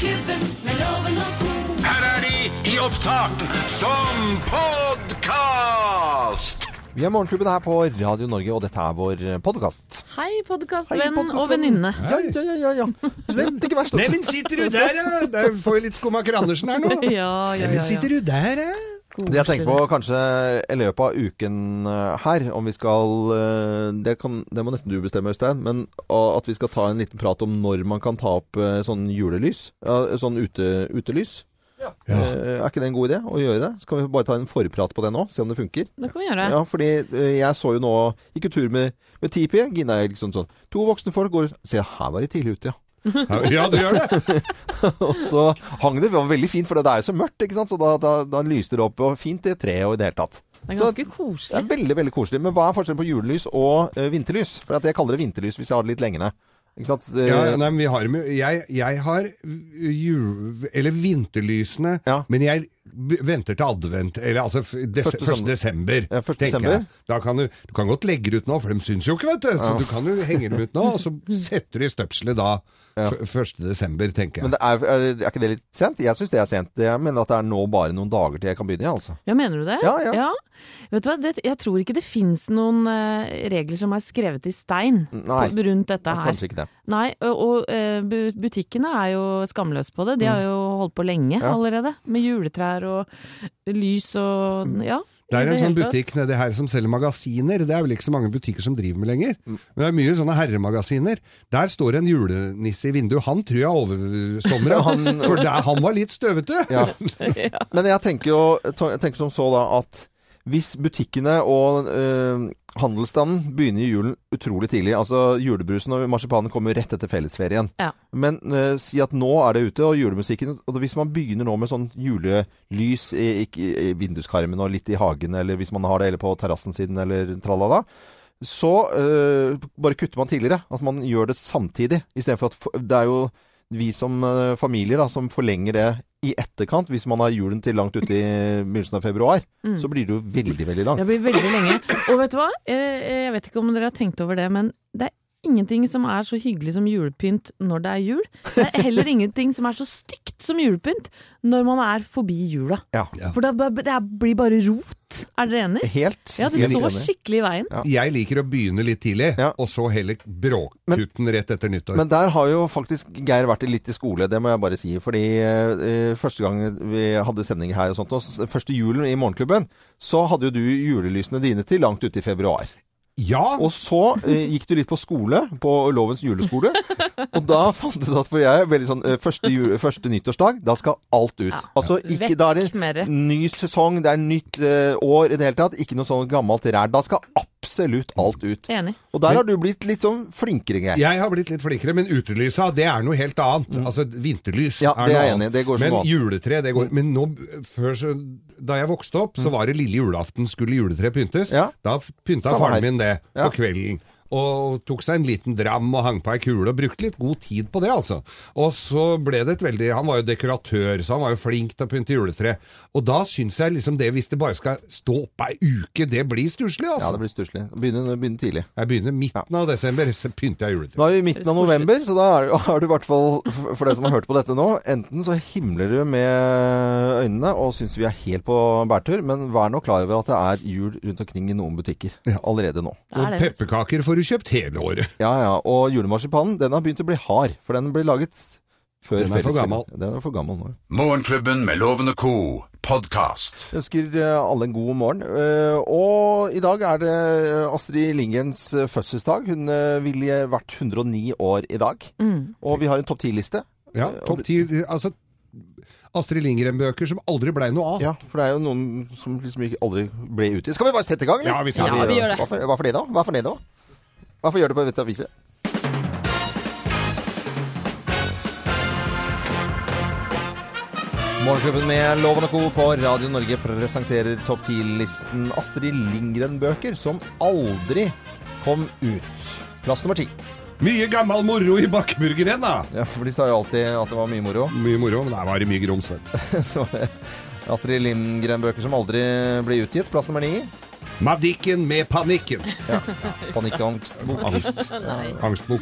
Morgenklubben med loven og co. Her er de i opptak som podkast! Vi er Morgenklubben her på Radio Norge, og dette er vår podkast. Hei, podkastvenn og venninne. Ja, ja, ja, ja, ja. Slett ikke verst. Neimen, sitter du der, ja? Der får vi litt Skomaker Andersen her nå. Ja, ja, ja, ja. sitter du der, ja? Det jeg tenker på kanskje i løpet av uken eh, her, om vi skal eh, det, kan, det må nesten du bestemme, Øystein. Men at vi skal ta en liten prat om når man kan ta opp eh, sånn julelys. Sånn ute, utelys. Ja. er ikke det en god idé å gjøre det? Så kan vi bare ta en forprat på det nå, se om det funker. Det kan vi gjøre. Ja, fordi jeg så jo nå Gikk jo tur med, med Tipi. Gina er liksom sånn To voksne folk går Se, her var de tidlig ute, ja. Ja, du gjør det. Og så hang det, det var veldig fint, for det er jo så mørkt, ikke sant? Så da, da, da lyste det opp, og fint i treet og i det hele tatt. Det er Så koselig det er veldig, veldig koselig. Men hva er forskjellen på julelys og uh, vinterlys? For at jeg kaller det vinterlys hvis jeg har det litt lengende. Ikke sant? Eh, Ja, nei, men vi har, jeg, jeg har jul... Eller vinterlysene, Ja. men jeg venter til advent, eller altså des, Første 1. søndag. desember, Ja, tenker desember. jeg. Da kan du, du kan godt legge det ut nå, for de syns jo ikke, vet du. Så du kan jo henge dem ut nå, og så setter du i støpselet da, ja. 1. desember, tenker Men jeg. det er, er, er ikke det litt sent? Jeg syns det er sent. Jeg mener at det er nå bare noen dager til jeg kan begynne, jeg, altså. Ja, mener du det? Ja, ja. Vet du hva, det, jeg tror ikke det fins noen uh, regler som er skrevet i stein Nei. på, rundt dette her. Kanskje ikke det. Nei, og, og uh, butikkene er jo skamløse på det. De har jo holdt på lenge Mm. Ja. allerede. Med juletrær og lys og ja. Det er en sånn butikk nedi her som selger magasiner. Det er vel ikke så mange butikker som driver med lenger. Mm. Men det er mye sånne herremagasiner. Der står en julenisse i vinduet. Han tror jeg oversomra, Han- for der, han var litt støvete. Ja. Men jeg tenker jo jeg tenker som så da at hvis butikkene og øh, handelsstanden begynner julen utrolig tidlig Altså julebrusen og marsipanen kommer rett etter fellesferien. Ja. Men uh, si at nå er det ute, og julemusikken og Hvis man begynner nå med sånn julelys i, i, i vinduskarmen og litt i hagen, eller hvis man har det eller på terrassen sin, eller tralala, så uh, bare kutter man tidligere. At man gjør det samtidig. Istedenfor at Det er jo vi som øh, familier da, som forlenger det i etterkant. Hvis man har julen til langt ute i begynnelsen av februar, så blir det jo veldig, veldig langt. Det blir veldig lenge. Og vet du hva? Jeg vet ikke om dere har tenkt over det, men det er ingenting som er så hyggelig som julepynt når det er jul. Det er heller ingenting som er så stygt som julepynt når man er forbi jula. Ja. For det, det blir bare rot. Er dere enig? Helt Ja, det helt står enig. skikkelig i veien. Jeg liker å begynne litt tidlig, Ja. og så heller bråkutten rett etter nyttår. Men der har jo faktisk Geir vært litt i skole, det må jeg bare si. Fordi eh, første gang vi hadde sending her og sånt, og første julen i Morgenklubben, så hadde jo du julelysene dine til langt ute i februar. Ja, Og så eh, gikk du litt på skole, på Lovens juleskole. og da fant du ut at for jeg veldig sånn eh, første, jul, første nyttårsdag, da skal alt ut. Ja. Altså ikke Da er det. ny sesong, det er nytt eh, år i det hele tatt. Ikke noe sånn gammelt rær. Da skal absolutt alt ut. Enig. Og der har du blitt litt sånn flinkere, Geir. jeg har blitt litt flinkere, men utelysa, det er noe helt annet. Altså, vinterlys Mm. Ja, er det noe er annet. enig. Det går som men noe juletre, det går. Men nå, før så, da jeg vokste opp, så var det lille julaften skulle juletre pyntes. Mm. Ja. Da pynta Samme faren her. min det Ja. på kvelden. Og tok seg en liten dram og hang på ei kule, og brukte litt god tid på det, altså. Og så ble det et veldig Han var jo dekoratør, så han var jo flink til å pynte juletre. Og da syns jeg liksom det, hvis det bare skal stå opp ei uke, det blir stusslig, Ja, altså. det blir stusslig. Begynner, begynner, tidlig. Jeg begynner midten av desember, så pynter jeg juletre. Nå er vi i midten av november, så da er, har du i hvert fall, for deg som har hørt på dette nå, enten så himler du med øynene og syns vi er helt på bærtur, men vær nå klar over at det er jul rundt omkring i noen butikker allerede nå. Og pepperkaker får du kjøpt hele året. Ja, ja. Og julemarsipanen, den har begynt å bli hard, for den ble laget før Den er for gammel. Den er for gammel nå. Morgenklubben med lovende ko, Co. podkast. Jeg ønsker eh, alle en god morgen. Eh, Og i dag er det Astrid Lindgrens eh, fødselsdag. Hun eh, ville vært 109 år i dag. Mm. Og vi har en topp 10-liste. Ja, topp ti Altså Astrid Lindgren-bøker som aldri blei noe av. Ja, for det er jo noen som liksom aldri ble utgitt. Skal vi bare sette i gang, eller? Ja, vi Ja, vi gjør det. Hva er for det, da? Hva for det, da? Hvorfor gjør du på Vets Avise? Morgenklubben med Loven og Co. på Radio Norge presenterer topp 10-listen Astrid Lindgren-bøker som aldri kom ut. Plass nummer ti. Mye gammel moro i bakkeburgeren, da! Ja, for de sa jo alltid at det var mye moro. Mye moro, men der var det mye grums. Så, Astrid Lindgren-bøker som aldri ble utgitt. Plass nummer ni. Madikken med panikken. Ja. Panikkangstbok. Angst. Angstbok.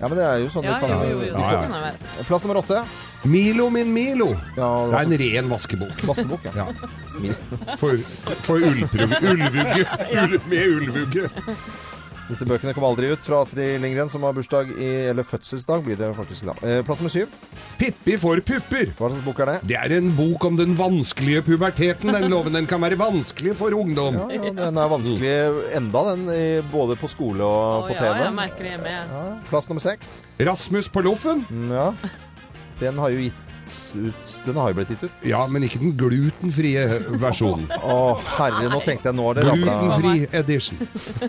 Ja, men det er jo sånn Ja, det kan jo, jo, jo. Ja, ja. Plass nummer åtte. Milo min Milo. Ja, Det er en altså- ren vaskebok. Vaskebok, ja. Ja. For, for. Ulvugge. Ulv, med ulvugge. Disse bøkene kom aldri ut fra Astrid Lindgren, som har bursdag i Eller fødselsdag, blir det faktisk da. Eh, plass nummer syv. Pippi for pupper. Hva slags bok er det? Det er en bok om den vanskelige puberteten. Den loven den kan være vanskelig for ungdom. Ja, ja, den er vanskelig enda, den, i- både på skole og Å, på ja, TV. jeg merker det hjemme. Ja, Plass nummer seks. Rasmus på loffen. Mm, Ja. Den har jo gitt ut Den har jo blitt gitt ut. Ja, men ikke den glutenfrie versjonen. Å, herre, nå tenkte jeg nå har det rabla. Glutenfri edition.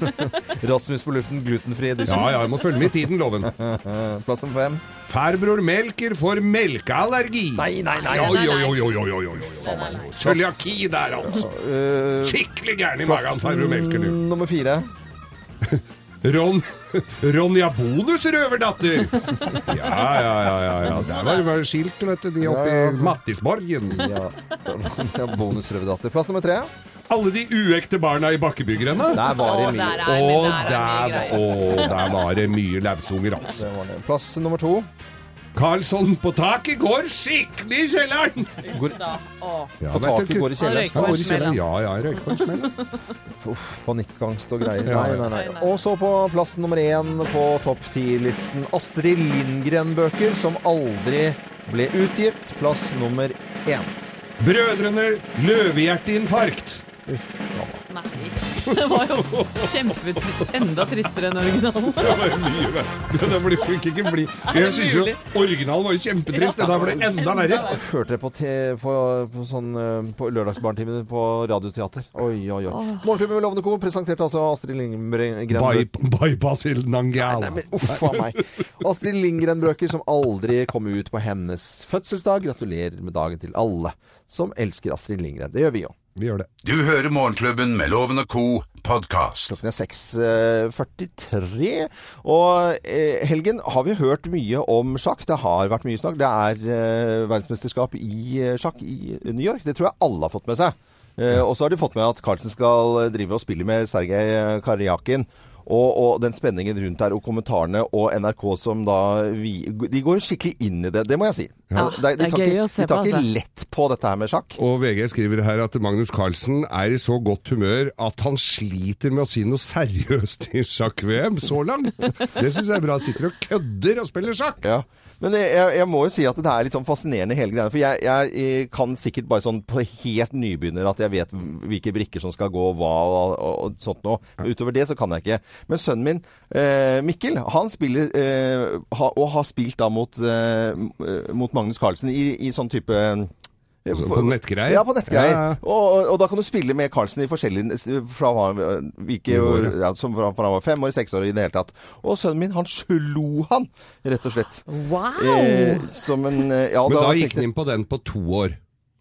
Rasmus på luften, glutenfri edition. Ja, ja, jeg må følge med i tiden, loven. Plass nummer fem. Farbror Melker får melkeallergi. Nei, nei, nei. Oi, oi, oi, oi, oi. Cøliaki der, altså. Eh, Skikkelig gæren i magen, farbror Melker nå. nummer fire. Ron, Ronja Bonus røverdatter. Ja, ja, ja, ja, ja. Der var det skilt, vet du, de oppe ja, i altså. Mattisborgen. Ja, Bonus Røverdatter Plass nummer tre. Alle de uekte barna i Bakkebygrenda. Der var det mye. men der er der, der var det mye lausunger, altså. Det var det. Plass nummer to. Karlsson på taket går skikkelig i kjelleren! Går, Ja, på taket går i Han kjelleren. røyker Han på går i kjelleren. Ja, ja, jeg røyker på en smell. Uff, panikkangst og greier. Nei. Nei, nei. Og så på plass nummer én på topp ti-listen Astrid Lindgren-bøker som aldri ble utgitt. Plass nummer én. Brødrene Løvehjerteinfarkt. Uff, ja. Nei. Det var jo kjempe... Enda tristere enn originalen. Det var jo mye verre. Det fikk ikke bli. Jeg syns jo originalen var jo kjempetrist. Det der ble enda verre. Hørte det på, på, på, sånn, eh, på Lørdagsbarntimene på Radioteater. Oi, oi, oi. Morgenklubben med Lovende Co. presenterte altså Astrid Lindgren By, bypass il Nangial. Nei, uff a meg. Astrid Lindgren-brøker som aldri kom ut på hennes fødselsdag. Gratulerer med dagen til alle som elsker Astrid Lindgren. Det gjør vi jo. Vi gjør det. Du hører Morgenklubben med Loven og co. podkast. Klokken er 6.43. Og eh, helgen har vi hørt mye om sjakk. Det har vært mye snakk. Det er eh, verdensmesterskap i eh, sjakk i New York. Det tror jeg alle har fått med seg. Eh, og så har de fått med at Carlsen skal drive og spille med Sergej Karjakin. Og, og den spenningen rundt der, og kommentarene, og NRK som da vi, De går skikkelig inn i det, det må jeg si. Ja, de, de, det er tar ikke, de tar ikke lett på dette her med sjakk. Og VG skriver her at Magnus Carlsen er i så godt humør at han sliter med å si noe seriøst i sjakk-VM så langt. Det syns jeg er bra. Sitter og kødder og spiller sjakk. Ja. Men jeg, jeg, må jo si at det er litt sånn fascinerende hele greia. For jeg, jeg, kan sikkert bare sånn på helt nybegynner at jeg vet hvilke brikker som skal gå hva og, og, og sånt noe. Men Utover det så kan jeg ikke. Men sønnen min, eh, Mikkel, han spiller eh, ha, og har spilt da mot, eh, mot Magnus Carlsen i, i sånn type Altså, på nettgreier? Ja, på nettgreier. Ja, ja. Og, og da kan du spille med Carlsen i forskjellige fra, hvilke, år, ja, som fra, fra han var fem år, seks år i det hele tatt. Og sønnen min, han slo han, rett og slett. Wow! Eh, som en Ja, Men da da, gikk han inn på den på to år.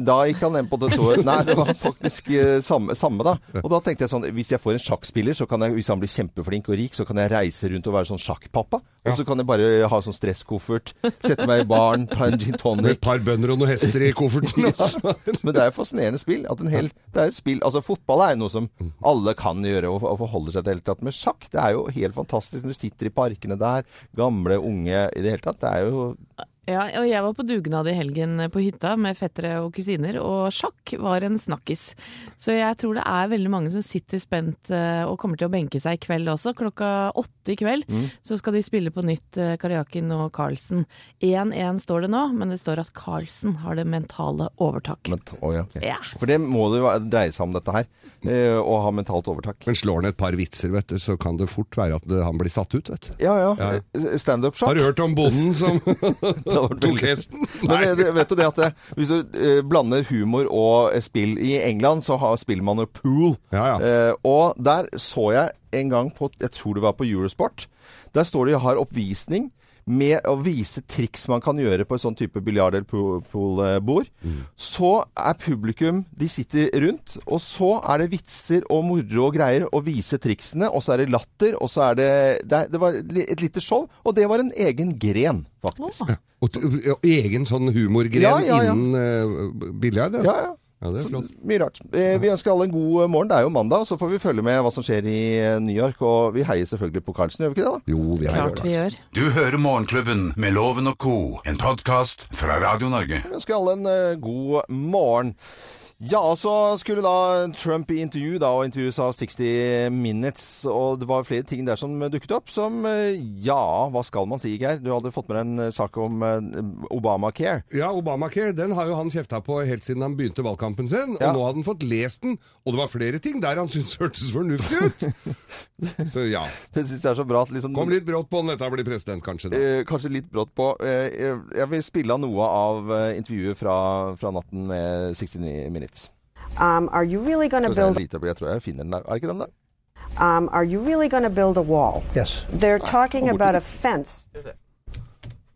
Da gikk han ned på det toet. Nei, det var faktisk eh, samme, samme, da. Og da tenkte jeg sånn Hvis jeg får en sjakkspiller, så kan jeg, hvis han blir kjempeflink og rik, så kan jeg reise rundt og være sånn sjakkpappa. Og så kan jeg bare ha sånn stresskoffert, sette meg i baren, ta en gin tonic Med et par bønder og noen hester i kofferten. ja. Men det er jo fascinerende spill. At en hel, det er et spill, altså Fotball er jo noe som alle kan gjøre og, og forholder seg til. det hele tatt. Men sjakk det er jo helt fantastisk når du sitter i parkene der, gamle, unge i det hele tatt. Det er jo Ja, og jeg var på dugnad i helgen på hytta med fettere og kusiner, og sjakk var en snakkis. Så jeg tror det er veldig mange som sitter spent eh, og kommer til å benke seg i kveld også. Klokka åtte i kveld så skal de spille på nytt eh, Karjakin og Carlsen. 1-1 står det nå, men det står at Carlsen har det mentale overtaket. Ment å, ja, okay. Ja. For det må det dreie seg om dette her. eh, Å ha mentalt overtak. Men slår han et par vitser, vet du, så kan det fort være at han blir satt ut, vet du. Ja, ja. Ja. Standup-sjakk. Har du hørt om bonden som Men eh, vet du det at det, hvis du eh, blander humor og eh, spill I England så har, man jo pool. Ja, ja. Eh, og der så jeg en gang på Jeg tror det var på Eurosport. Der står det har oppvisning med å vise triks man kan gjøre på et sånn type biljard- eller pool- poolbord. Så er publikum De sitter rundt, og så er det vitser og moro og greier å vise triksene. Og så er det latter, og så er det Det, det var et lite show, og det var en egen gren, faktisk. Og, og egen sånn humorgren Ja, ja, ja. innen uh, biljard? Ja, ja. Ja, det er flott. Mye rart. Eh, Vi ønsker alle en god morgen. Det er jo mandag, så får vi følge med hva som skjer i eh, New York. Og vi heier selvfølgelig på Carlsen, gjør vi ikke det? da? Jo, vi heier Klart vi gjør. Du hører Morgenklubben med Loven og co., en podkast fra Radio Norge. Vi ønsker alle en eh, god morgen. Ja, så skulle da Trump i intervju, da, og intervjues av 60 Minutes. Og det var flere ting der som dukket opp, som eh, ja, hva skal man si, Geir? Du hadde fått med deg en eh, sak om eh, Obamacare. Ja, Obamacare den har jo han kjefta på helt siden han begynte valgkampen sin. Og Ja. nå hadde han fått lest den, og det var flere ting der han syntes hørtes fornuftig ut. Så ja. Det syns jeg er så bra at liksom Kom litt brått på når dette blir president, kanskje. da. Eh, kanskje litt brått på. Eh, jeg- vil spille av noe av intervjuet fra, fra natten med 69 Minutes. Um, are you really going to Skal vi se, build? Jeg tror jeg finner den der. Er ikke den der? Um, are you really going to build a wall? Yes. They're talking about a fence.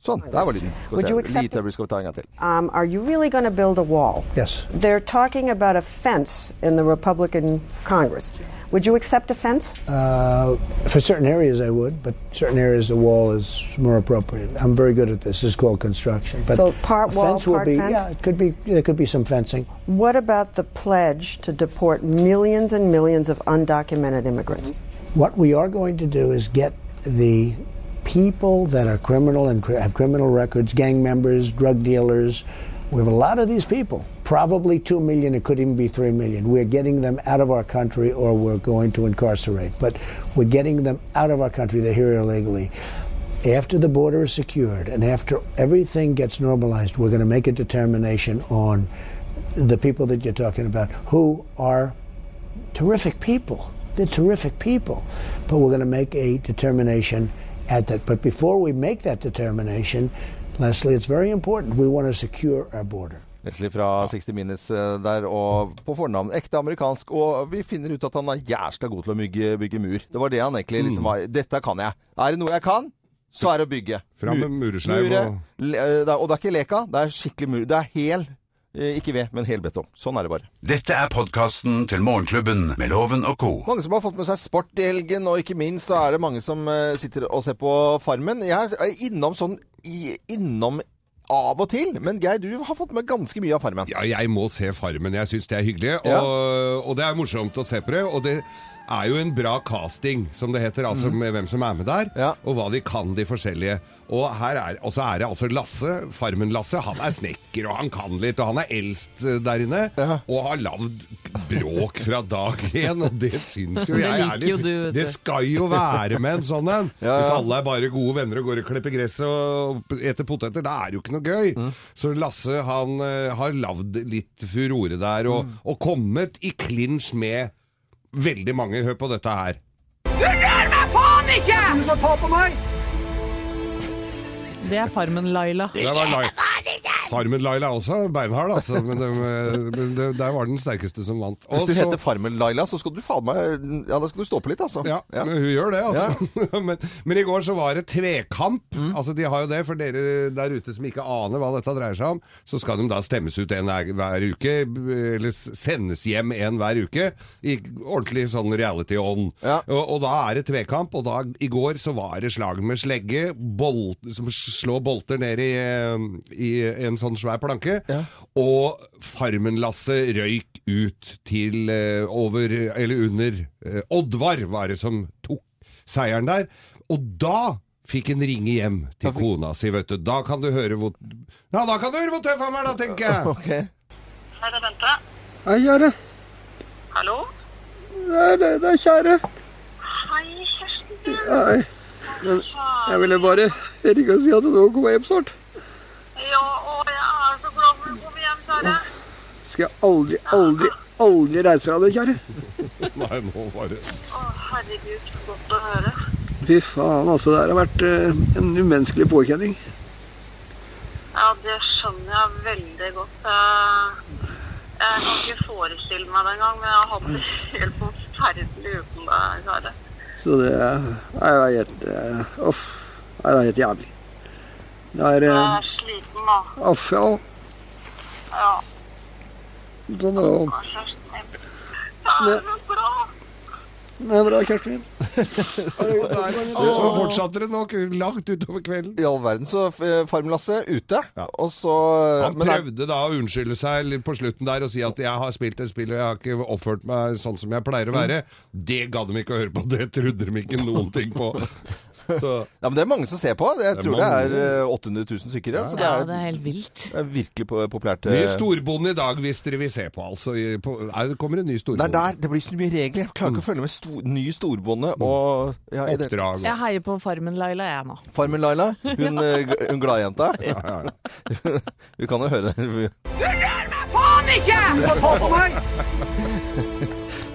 Sånn, der var lyden. Skal vi Would you accept Lite øyeblikk, skal vi ta en til. Um, are you really going to build a wall? Yes. They're talking about a fence in the Republican Congress. Would you accept a fence? Uh, for certain areas, I would, but certain areas, the wall is more appropriate. I'm very good at this. This is called construction. But So part wall, fence will part be, fence? Yeah, it could be. There could be some fencing. What about the pledge to deport millions and millions of undocumented immigrants? What we are going to do is get the people that are criminal and have criminal records, gang members, drug dealers. We have a lot of these people. Probably two million. It could even be three million. We're getting them out of our country, or we're going to incarcerate. But we're getting them out of our country. They're here illegally. After the border is secured and after everything gets normalized, we're going to make a determination on the people that you're talking about who are terrific people. They're terrific people. But we're going to make a determination at that. But before we make that determination, Leslie, it's very important. We want to secure our border. Leslie fra 60 Minutes eh, der, og på fornavn ekte amerikansk. Og vi finner ut at han er jævla god til å bygge, bygge mur. Det var det han egentlig Mm. liksom var. Dette kan jeg. Er det noe jeg kan, så er det å bygge. Fram med muresneiv muresleiv og- eh, Og det er ikke leka, det er skikkelig mur. Det er hel, ikke ved, men hel betong. Sånn er det bare. Dette er podkasten til Morgenklubben med Loven og co. Mange som har fått med seg sport i helgen, og ikke minst så er det mange som eh, sitter og ser på Farmen. Jeg er innom sånn innom av og til, men Geir, du har fått med ganske mye av Farmen. Ja, jeg må se Farmen. Jeg syns det er hyggelig. Ja. Og, og det er morsomt å se på det. Og det er jo en bra casting, som det heter. Altså med hvem som er med der, Mhm. Ja. og hva de kan, de forskjellige. Og her er, så er det altså Lasse, Farmen-Lasse. Han er snekker, og han kan litt. Og han er eldst eh, der inne. Ja. Og har lagd bråk fra dag én, og det syns jo jeg er litt du, Det skal jo være med en sånn en. Ja, Hvis alle er bare gode venner og går og klipper gress og eter poteter, da er det jo ikke noe gøy. Mm. Så Lasse han eh, har lagd litt furore der, og, Mm. og kommet i klinsj med veldig mange. Hør på dette her. Du rør meg faen ikke Det er Farmen-Laila. Det var Lai- Farmen-Laila også beinhard, altså. Men, det, men det, der var den sterkeste som vant. Også, Hvis du heter Farmen-Laila, så skal du faen meg Ja, da skal du stå på litt, altså. Ja, men hun gjør det, altså. men, men i går så var det tvekamp. Altså, de har jo det, for dere der ute som ikke aner hva dette dreier seg om, så skal de da stemmes ut en hver, hver uke, eller sendes hjem en hver uke, i ordentlig sånn reality-ånd. Ja. Og, og da er det tvekamp, og da, i går så var det slag med slegge, bolt, som slår bolter ned i, eh, i en sånn svær planke, og Farmen-Lasse røyk ut til eh, over, eller under, eh, Oddvar var det som tok seieren der. Og da fikk en ringe hjem til kona si, vet du. Da kan du høre hvor Ja, da kan du høre hvor tøff han er, da, tenker jeg. Ok. Hei, det er Bente. Hei, kjære. Hallo? Det er, det, det er kjære. Hei, Kjersten. Hei. Jeg ville bare ringe og si at du nå kommer hjem snart. Ja, å, jeg er så glad for at du kommer hjem, kjære. Skal jeg aldri, aldri, aldri reise fra deg, kjære. Nei, nå var det Å, herregud, så godt å høre. Fy faen, altså. Det her har vært uh, en umenneskelig påkjenning. Ja, det skjønner jeg veldig godt. Jeg, jeg kan ikke forestille meg det engang, men jeg har hatt det helt forferdelig uten deg, kjære. Så det er jo det er helt eh, Uff. Det er helt jævlig. Det er Jeg eh, er sliten da. Uff, ja. Ja, Sånn, og. Er så glad. Det er bra, Kjerstin. Så fortsatte det nok langt utover kvelden. I all verden så Farmlasset Farm-Lasse ute, Ja. og så Han men prøvde da å unnskylde seg på slutten der og si at jeg har spilt et spill og jeg har ikke oppført meg sånn som jeg pleier å være. Det gadd de ikke å høre på. Det trodde de ikke noen ting på. Så Ja, men det er mange som ser på. Jeg Det er tror det er eh, 800 000 stykker. Ja. Så det Ja, er, det er helt vilt. det er virkelig populært. Ny eh. storbonde i dag, hvis dere vil se på, altså. På, det kommer en ny Det er der det blir så mye regler. Jeg klarer ikke å følge med sto, ny storbonde og ja, Oppdrag. Jeg heier på Farmen-Laila, jeg nå. Farmen Laila, hun, eh, hun gladjenta. Ja, ja. Vi kan jo høre det.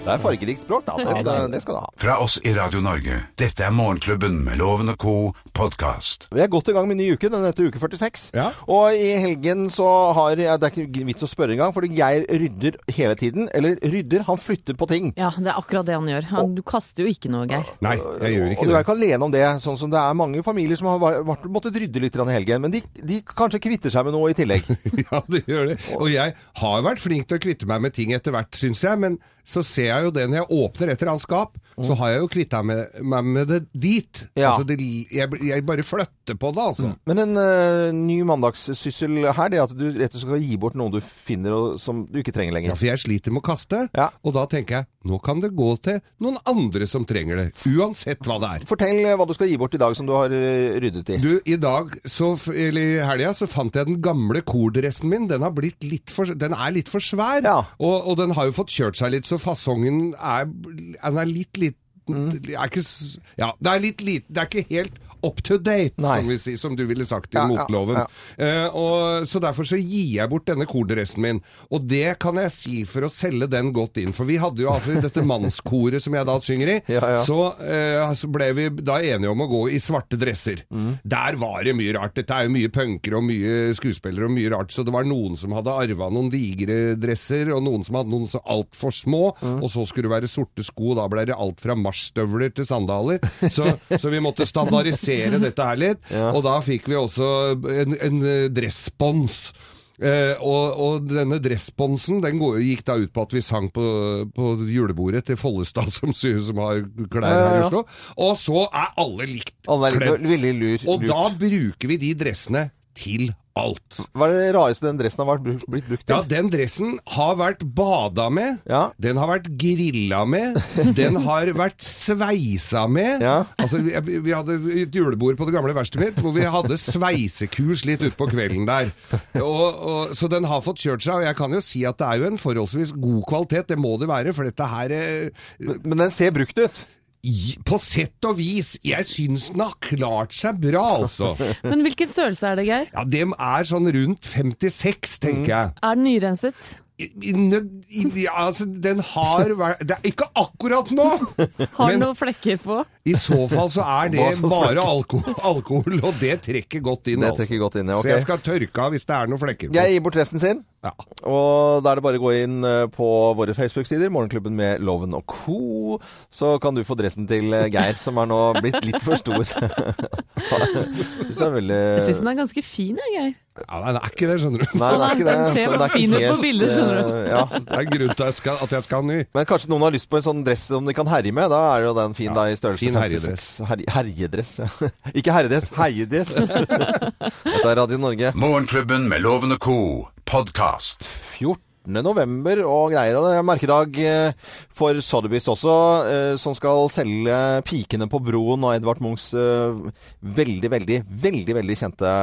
Det er fargerikt språk, da. Det skal, det skal du ha. Fra oss i Radio Norge. Dette er Morgenklubben med Loven og co. podkast. Vi er godt i gang med ny uke, den heter uke 46. Ja. Og i helgen så har jeg Det er ikke vits å spørre engang, for Geir rydder hele tiden. Eller rydder, han flytter på ting. Ja, det er akkurat det han gjør. Han, du kaster jo ikke noe, Geir. Nei, jeg gjør Og ikke du er det. ikke alene om det, sånn som det er mange familier som har måttet rydde litt i helgen. Men de, de kanskje kvitter seg med noe i tillegg. Ja, det gjør det. Og jeg har vært flink til å kvitte meg med ting etter hvert, syns jeg. Men så ser jeg jo det når jeg åpner et eller annet skap, så har jeg jo kvitta meg med, med det dit. Ja. Altså det, jeg, jeg bare flytter på det, altså. Men en uh, ny mandagssyssel her, det er at du rett og slett skal gi bort noe du finner og, som du ikke trenger Ja, lenger. for jeg sliter med å kaste, Ja. og da tenker jeg nå kan det gå til noen andre som trenger det. Uansett hva det er. Fortell eh, hva du skal gi bort i dag som du har eh, ryddet i. Du, i dag, så, eller i helga, så fant jeg den gamle kordressen min. Den, litt for, den er litt for svær, Ja. og, og den har jo fått kjørt seg litt, så fasongen er, den er litt. Det er ikke, ja, det er litt det er ikke helt up to date, som, vi sier, som du ville sagt i Ja, motloven. ja. Eh, og, så derfor så gir jeg bort denne kordressen min. Og det kan jeg si for å selge den godt inn. For vi hadde jo altså i dette mannskoret som jeg da synger i, så, eh, så ble vi da enige om å gå i svarte dresser. Mm. Der var det mye rart. Dette er jo mye punkere og mye skuespillere og mye rart. Så det var noen som hadde arva noen digre dresser, og noen som hadde noen så altfor små. Mm. Og så skulle det være sorte sko. Da ble det alt fra marsjstøvler til sandaler. Så, så vi måtte standardisere dette her litt. Og da fikk vi også en, en eh, dresspons. Eh, og, og denne dressponsen den går, gikk da ut på at vi sang på, på julebordet til Follestad, som, som har klær Ja, ja, her i. Oslo. Og så er alle likt kledd. Og da bruker vi de dressene til alt. Hva er det rareste den dressen har vært brukt, blitt brukt til? Ja, den dressen har vært bada med, Ja. den har vært grilla med, den har vært sveisa med. Ja. Altså, vi, vi hadde et julebord på det gamle verkstedet mitt, hvor vi hadde sveisekurs litt utpå kvelden der. Og, og, så den har fått kjørt seg, og jeg kan jo si at det er jo en forholdsvis god kvalitet, det må det være, for dette her eh, Men den ser brukt ut. I- på sett og vis, jeg syns den har klart seg bra, altså. Men hvilken størrelse er det, Geir? Ja, dem er sånn rundt 56, tenker jeg. Er den nyrenset? I- i- i- altså, den har vært Det er ikke akkurat nå! Har Men- noen flekker på? I så fall så er det bare alkohol, alkohol, og det trekker godt inn. Det altså. trekker godt inn, ja, okay. Så jeg skal tørke av hvis det er noen flekker på. Jeg gir bort resten sin. Ja. Og da er det bare å gå inn eh, på våre Facebook-sider, Morgenklubben med Loven og co. Så kan du få dressen til eh, Geir, som er nå blitt litt for stor. Syns jeg er veldig Jeg syns den er ganske fin, jeg, Geir. Ja, nei, det er ikke det, skjønner du. Nei, det er ikke det. Så det er ikke helt, bildet, skjønner du. eh, Ja. Det er grunn til at jeg skal, at jeg skal ha ny. Men kanskje noen har lyst på en sånn dress som de kan herje med. Da er jo den fin da i størrelse fin 56. Her, herjedress. Ja. Ikke herredress, heiedress. Dette er Radio Norge. Morgenklubben med Lovende og co. podkast. 14. november og greier. Og det er merkedag eh, for Sotheby's også, eh, som skal selge 'Pikene på broen' og Edvard Munchs eh, veldig, veldig, veldig veldig kjente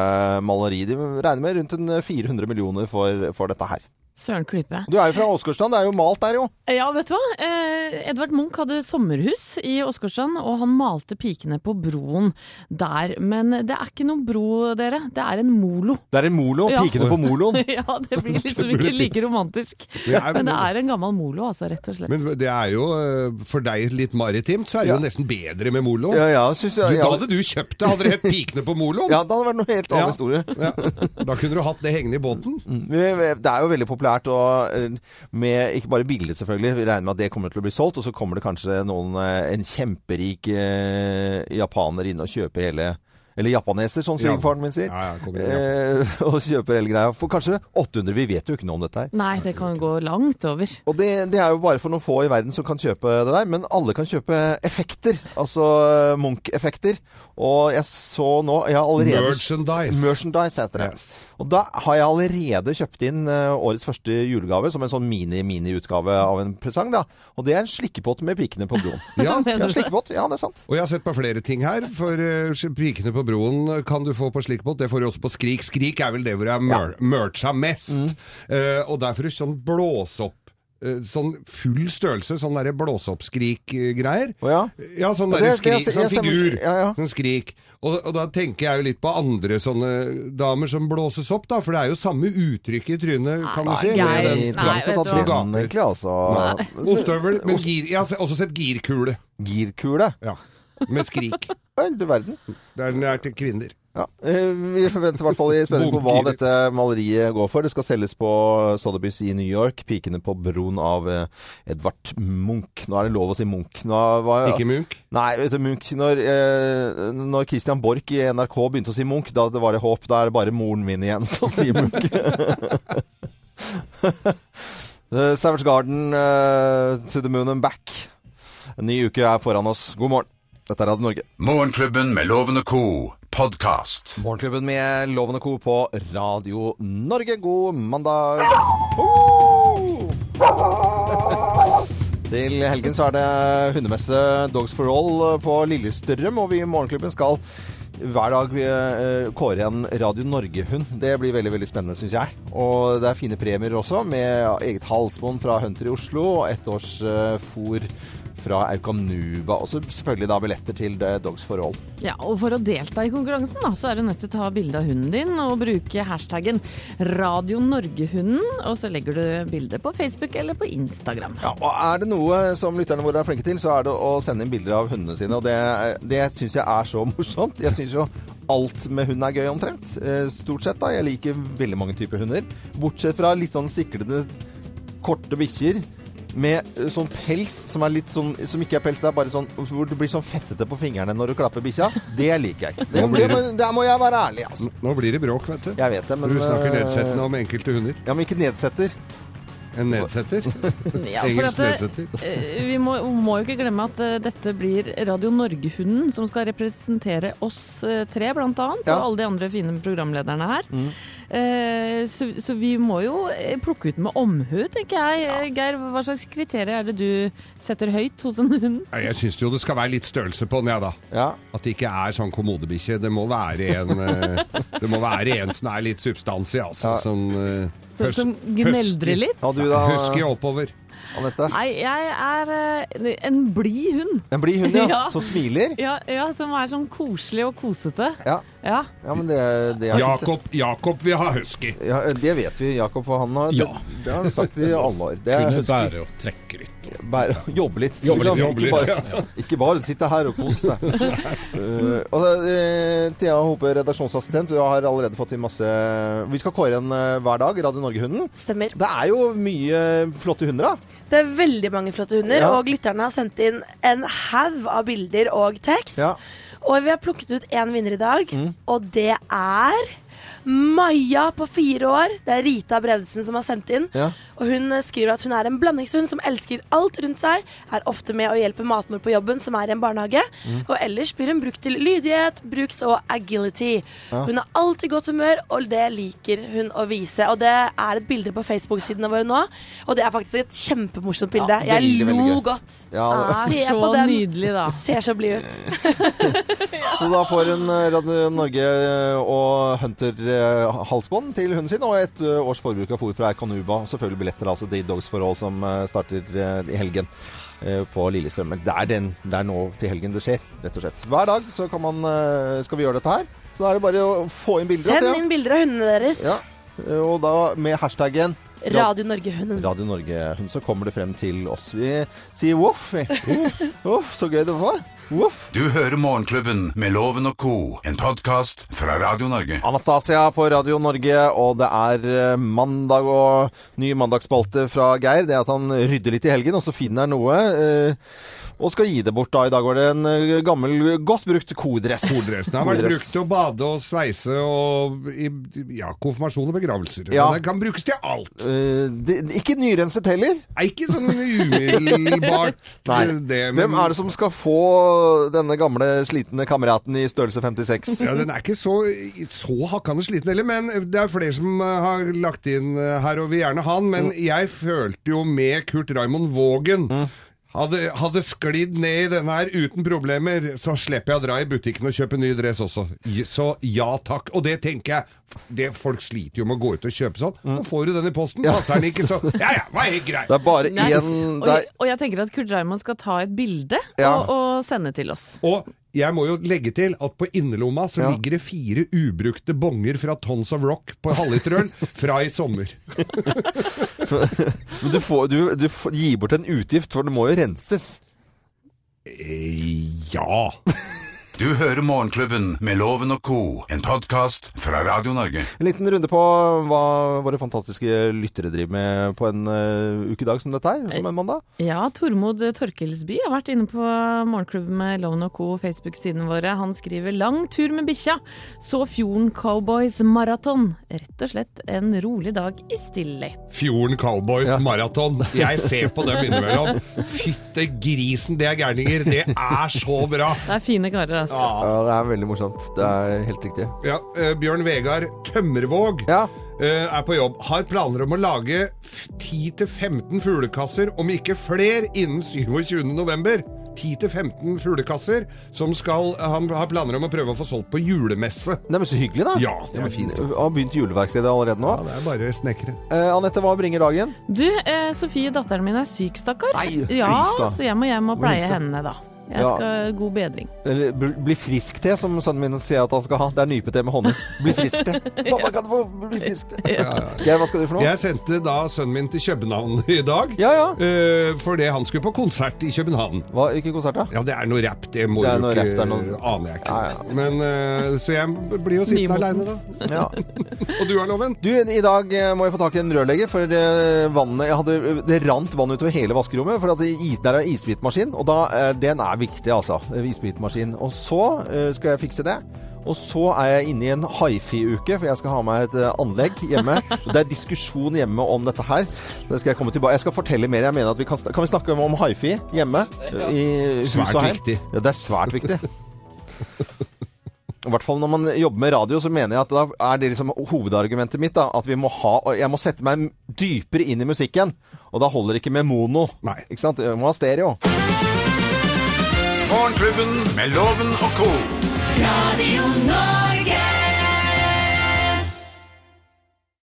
maleri. De regner med rundt 400 millioner for, for dette her. Søren klype. Du er jo fra Åsgårdstrand, det er jo malt der jo. Ja, vet du hva? Eh, Edvard Munch hadde sommerhus i Åsgårdstrand, og han malte pikene på broen der. Men det er ikke noen bro, dere. Det er en molo. Det er en molo, Ja. pikene på moloen. ja, det blir liksom ikke like romantisk. Det er- Men det er en gammel molo, altså, rett og slett. Men det er jo, eh, for deg litt maritimt, så er det Ja. jo nesten bedre med molo. Ja, ja, synes Du, jeg, da hadde du kjøpt det, hadde det hett Pikene på moloen. ja, det hadde vært noe helt annen Ja. historie. Ja. Da kunne du hatt det hengende i båten. Vi- Det er jo veldig populært, og eh, med ikke bare bildet selvfølgelig, vi regner med at det kommer til å bli solgt, og så kommer det kanskje noen, eh, en kjemperik eh, japaner inn og kjøper hele, eller japaneser, som Ja. svigerfaren min sier, Ja, ja, eh, og kjøper hele greia for kanskje 800. Vi vet jo ikke noe om dette her. Nei, det kan gå langt over. Og det, det er jo bare for noen få i verden som kan kjøpe det der, men alle kan kjøpe effekter. Altså eh, Munch-effekter. Og jeg så nå jeg har allerede, Merchandise. Merchandise heter det. Yes. Og da har jeg allerede kjøpt inn eh, årets første julegave som en sånn mini-mini-utgave av en presang. da. Og det er en slikkepott med pikene på broen. Ja. Ja, slikkepott. Ja, det er sant. Og jeg har sett på flere ting her, for uh, Pikene på broen kan du få på slikkepott. Det får du også på Skrik. Skrik er vel det hvor jeg har ja. mercha mest. Mm. Uh, og der får du sånn blåse opp eh, Sånn full størrelse, sånn derre blåse opp-skrik-greier. Oh, ja. Ja, sånn Ja, derre skrik, sånn figur. Ja, ja. Sånn skrik. Og, og da tenker jeg jo litt på andre sånne damer som blåses opp, da. For det er jo samme uttrykk i trynet, kan du si. Nei, med den- Nei, ikke vet du hva? egentlig, altså. Ostehøvel, men gir, jeg har også sett girkule. Girkule. Ja. Med skrik. Oi, du verden. Den er til kvinner. Ja, eh, Vi venter i hvert fall i spenning på hva dette maleriet går for. Det skal selges på Sotheby's i New York. 'Pikene på broen' av eh, Edvard Munch. Nå er det lov å si Munch. Nå var, Ikke Munch. Nei, vet du, Munch Når, eh, når Christian Borch i NRK begynte å si Munch, da det var det håp. Da er det bare moren min igjen som sier Munch. Eh, Savage Garden, uh, To the Moon and Back. En ny uke er foran oss. God morgen. Dette er Radio Norge. Morgenklubben med Loven og Co. podkast. Morgenklubben med Loven og Co. på Radio Norge. God mandag. Oh! Til helgen så er det hundemesse Dogs for All på Lillestrøm, og vi i Morgenklubben skal hver dag eh, kåre en Radio Norge-hund. Det blir veldig veldig spennende, syns jeg. Og det er fine premier også, med eget halsbånd fra Hunter i Oslo, og ett års eh, fôr fra Aukanuba. Og så selvfølgelig da billetter til Dogs for All. Ja, og for å delta i konkurransen da, så er du nødt til å ta bilde av hunden din og bruke hashtaggen Radio Norgehunden, og så legger du bildet på Facebook eller på Instagram. Ja, og Er det noe som lytterne våre er flinke til, så er det å sende inn bilder av hundene sine. Og det, det syns jeg er så morsomt. Jeg syns jo alt med hund er gøy omtrent. Eh, Stort sett, da. Jeg liker veldig mange typer hunder. Bortsett fra litt sånn siklende, korte bikkjer. Med eh, sånn pels som er litt sånn Som ikke er pels, det er bare sånn hvor du blir sånn fettete på fingrene når du klapper bikkja. Det liker jeg ikke. Det, det, blir det, der må jeg være ærlig, altså. Nå blir det bråk, vet du. Jeg vet det, men du snakker eh, nedsettende om enkelte hunder. Ja, men ikke nedsetter. En nedsetter. Ja, Engelsk nedsetter. Eh, Vi må, må jo ikke glemme at uh, dette blir Radio Norge-hunden som skal representere oss uh, tre, blant annet, Ja. og alle de andre fine programlederne her. Mm. Eh, så, så vi må jo eh, plukke ut med omhu, tenker jeg. Eh, Geir, hva slags kriterier er det du setter høyt hos en hund? Jeg syns jo det skal være litt størrelse på den, jeg, da. Ja. At det ikke er sånn kommodebikkje. Det må være en Det må være en som er litt substans i, altså. Ja. Som, uh, Som, som gneldrer litt? Ja, Husky oppover. Anette? Nei, jeg er eh, en blid hund. En blid hund, ja. Ja. Som smiler. Ja, ja, som er sånn koselig og kosete. Ja. Ja. Ja, men det, det er. Jakob, Jakob vil ha husky. Ja, det vet vi, Jakob, for han har Ja. det, det har han sagt i alle år. Det er Kunne bære og trekke litt. Og... Bære, jobbe litt. Jobbe litt, jobbe litt ikke, litt, bare, ikke bare sitte her og kose seg. Uh, og eh, Thea Hope, redaksjonsassistent, du har allerede fått inn masse Vi skal kåre en uh, hver dag, Radio Norge-hunden. Stemmer. Det er jo mye flotte hunder, da. Det er veldig mange flotte hunder, Ja. og lytterne har sendt inn en haug av bilder og tekst. Ja. Og vi har plukket ut én vinner i dag, Mm. og det er Maja på fire år. Det er Rita Bredesen som har sendt inn. Ja. Og Hun eh, skriver at hun er en blandingshund som elsker alt rundt seg, er ofte med å hjelpe matmor på jobben, som er i en barnehage. Mm. Og ellers blir hun brukt til lydighet, bruks og agility. Ja. Hun har alltid godt humør, og det liker hun å vise. Og det er et bilde på Facebook-sidene våre nå, og det er faktisk et kjempemorsomt bilde. Ja, veldig, Jeg lo godt. Ja, Er Se så på den. nydelig, da. Ser så blid ut. Så da får hun eh, Radio Norge og Hunter-halsbånd til hunden sin, og et eh, års forbruk av fôr fra Kanuba. Selvfølgelig billetter altså til Dogs forhold som eh, starter eh, i helgen eh, på Lillestrøm. Det er, den, det er nå til helgen det skjer, rett og slett. Hver dag så kan man, eh, skal vi gjøre dette her. Så da er det bare å få inn bilder. Send inn bilder av hundene deres. Ja, eh, og da med hashtaggen Radio Norge-hunden. Radio Norge-hunden, så kommer det frem til oss. Vi sier voff. Voff, så gøy det var. Voff. Du hører Morgenklubben med Loven og co., en podkast fra Radio Norge. Anastasia på Radio Norge, og det er eh, mandag og ny mandagsspalte fra Geir. Det er at han rydder litt i helgen, og så finner han noe eh, og skal gi det bort. da. I dag var det en eh, gammel, godt brukt kodress. Kodressen har vært brukt til å bade og sveise og i ja, konfirmasjon og begravelser. Ja. Den kan brukes til alt. Uh, det, ikke nyrenset heller. Er ikke sånn umiddelbart Nei. det, men- Hvem er det som skal få denne gamle, slitne kameraten i størrelse 56? Ja, Den er ikke så, så hakkende sliten heller, men det er flere som eh, har lagt inn eh, her og vil gjerne ha den. Men jeg følte jo med Kurt Raymond Vågen hadde, hadde sklidd ned i denne her uten problemer, så slipper jeg å dra i butikken og kjøpe ny dress også. Så ja takk. Og det tenker jeg det, Folk sliter jo med å gå ut og kjøpe sånn. Så får du den i posten, passer den ikke, så ja ja, var helt greit. Det er bare én Og, jeg- og jeg tenker at Kurt Raymond skal ta et bilde Ja. og, og sende til oss. Og jeg må jo legge til at på innerlomma så Ja. ligger det fire ubrukte bonger fra Tons of Rock på halvliterøl fra i sommer. Men du, får, du, du gir bort en utgift, for det må jo renses. Eh, ja. Du hører Morgenklubben med Loven og co., en podkast fra Radio Norge. En liten runde på hva våre fantastiske lyttere driver med på en uh, ukedag som dette her, som en mandag. Ja, Tormod Torkelsby har vært inne på Morgenklubben med Loven og Co. Facebook-sidene våre. Han skriver 'lang tur med bikkja'. Så Fjorden Cowboys maraton. Rett og slett en rolig dag i stillhet. Fjorden Cowboys Ja. maraton. Jeg ser på dem innimellom. Fytte grisen, det er gærninger. Det er så bra. Det er fine karer, altså. Ja, det er veldig morsomt. Det er helt riktig. Ja, eh, Bjørn Vegard Tømmervåg Ja, eh, er på jobb. Har planer om å lage f- 10-15 fuglekasser, om ikke fler, innen 27. november. 10-15 fuglekasser som skal, han har planer om å prøve å få solgt på julemesse. det er så hyggelig, da. Ja, det er fint. Har begynt juleverkstedet allerede nå. Ja, det er bare snekkere. Eh, Anette, hva bringer dagen? Du, eh, Sofie, datteren min er syk, stakkar. Nei, Ja, uff da. så jeg må hjem og pleie hilse. henne, da. Jeg Ja. skal God bedring. Eller bli frisk-te, som sønnen min sier at han skal ha. Det er nypete med honning. Bli frisk-te. Pappa kan få bli frisk-te. Geir, hva skal du for noe? Jeg sendte da sønnen min til København i dag. Ja, ja. Uh, fordi han skulle på konsert i København. Hva, hvilken konsert, da? Ja, det er noe rapp, det må Det er du noe ikke rapp, det er noe- aner jeg ikke. Ja, ja. Men, uh, så jeg blir jo sittende aleine, da. Ja. Og du har loven? Du, I dag eh, må jeg få tak i en rørlegger, for vannet jeg hadde, Det rant vann utover hele vaskerommet. For at det is, der er isbitmaskin, og da, den er viktig, altså. Isbitmaskin. Og så eh, skal jeg fikse det. Og så er jeg inne i en hifi-uke, for jeg skal ha meg et eh, anlegg hjemme. Det er diskusjon hjemme om dette her. Det skal jeg komme tilbake. Jeg skal fortelle mer. Jeg mener at vi kan, kan vi snakke om, om hifi hjemme? eh, I hus og hjem? Ja, det er svært viktig. I hvert fall når man jobber med radio, så mener jeg at da er det liksom hovedargumentet mitt. da, At vi må ha, jeg må sette meg dypere inn i musikken. Og da holder det ikke med mono. Nei. Ikke sant? Jeg må ha stereo. Morgenklubben med Loven og co. Radio Norge.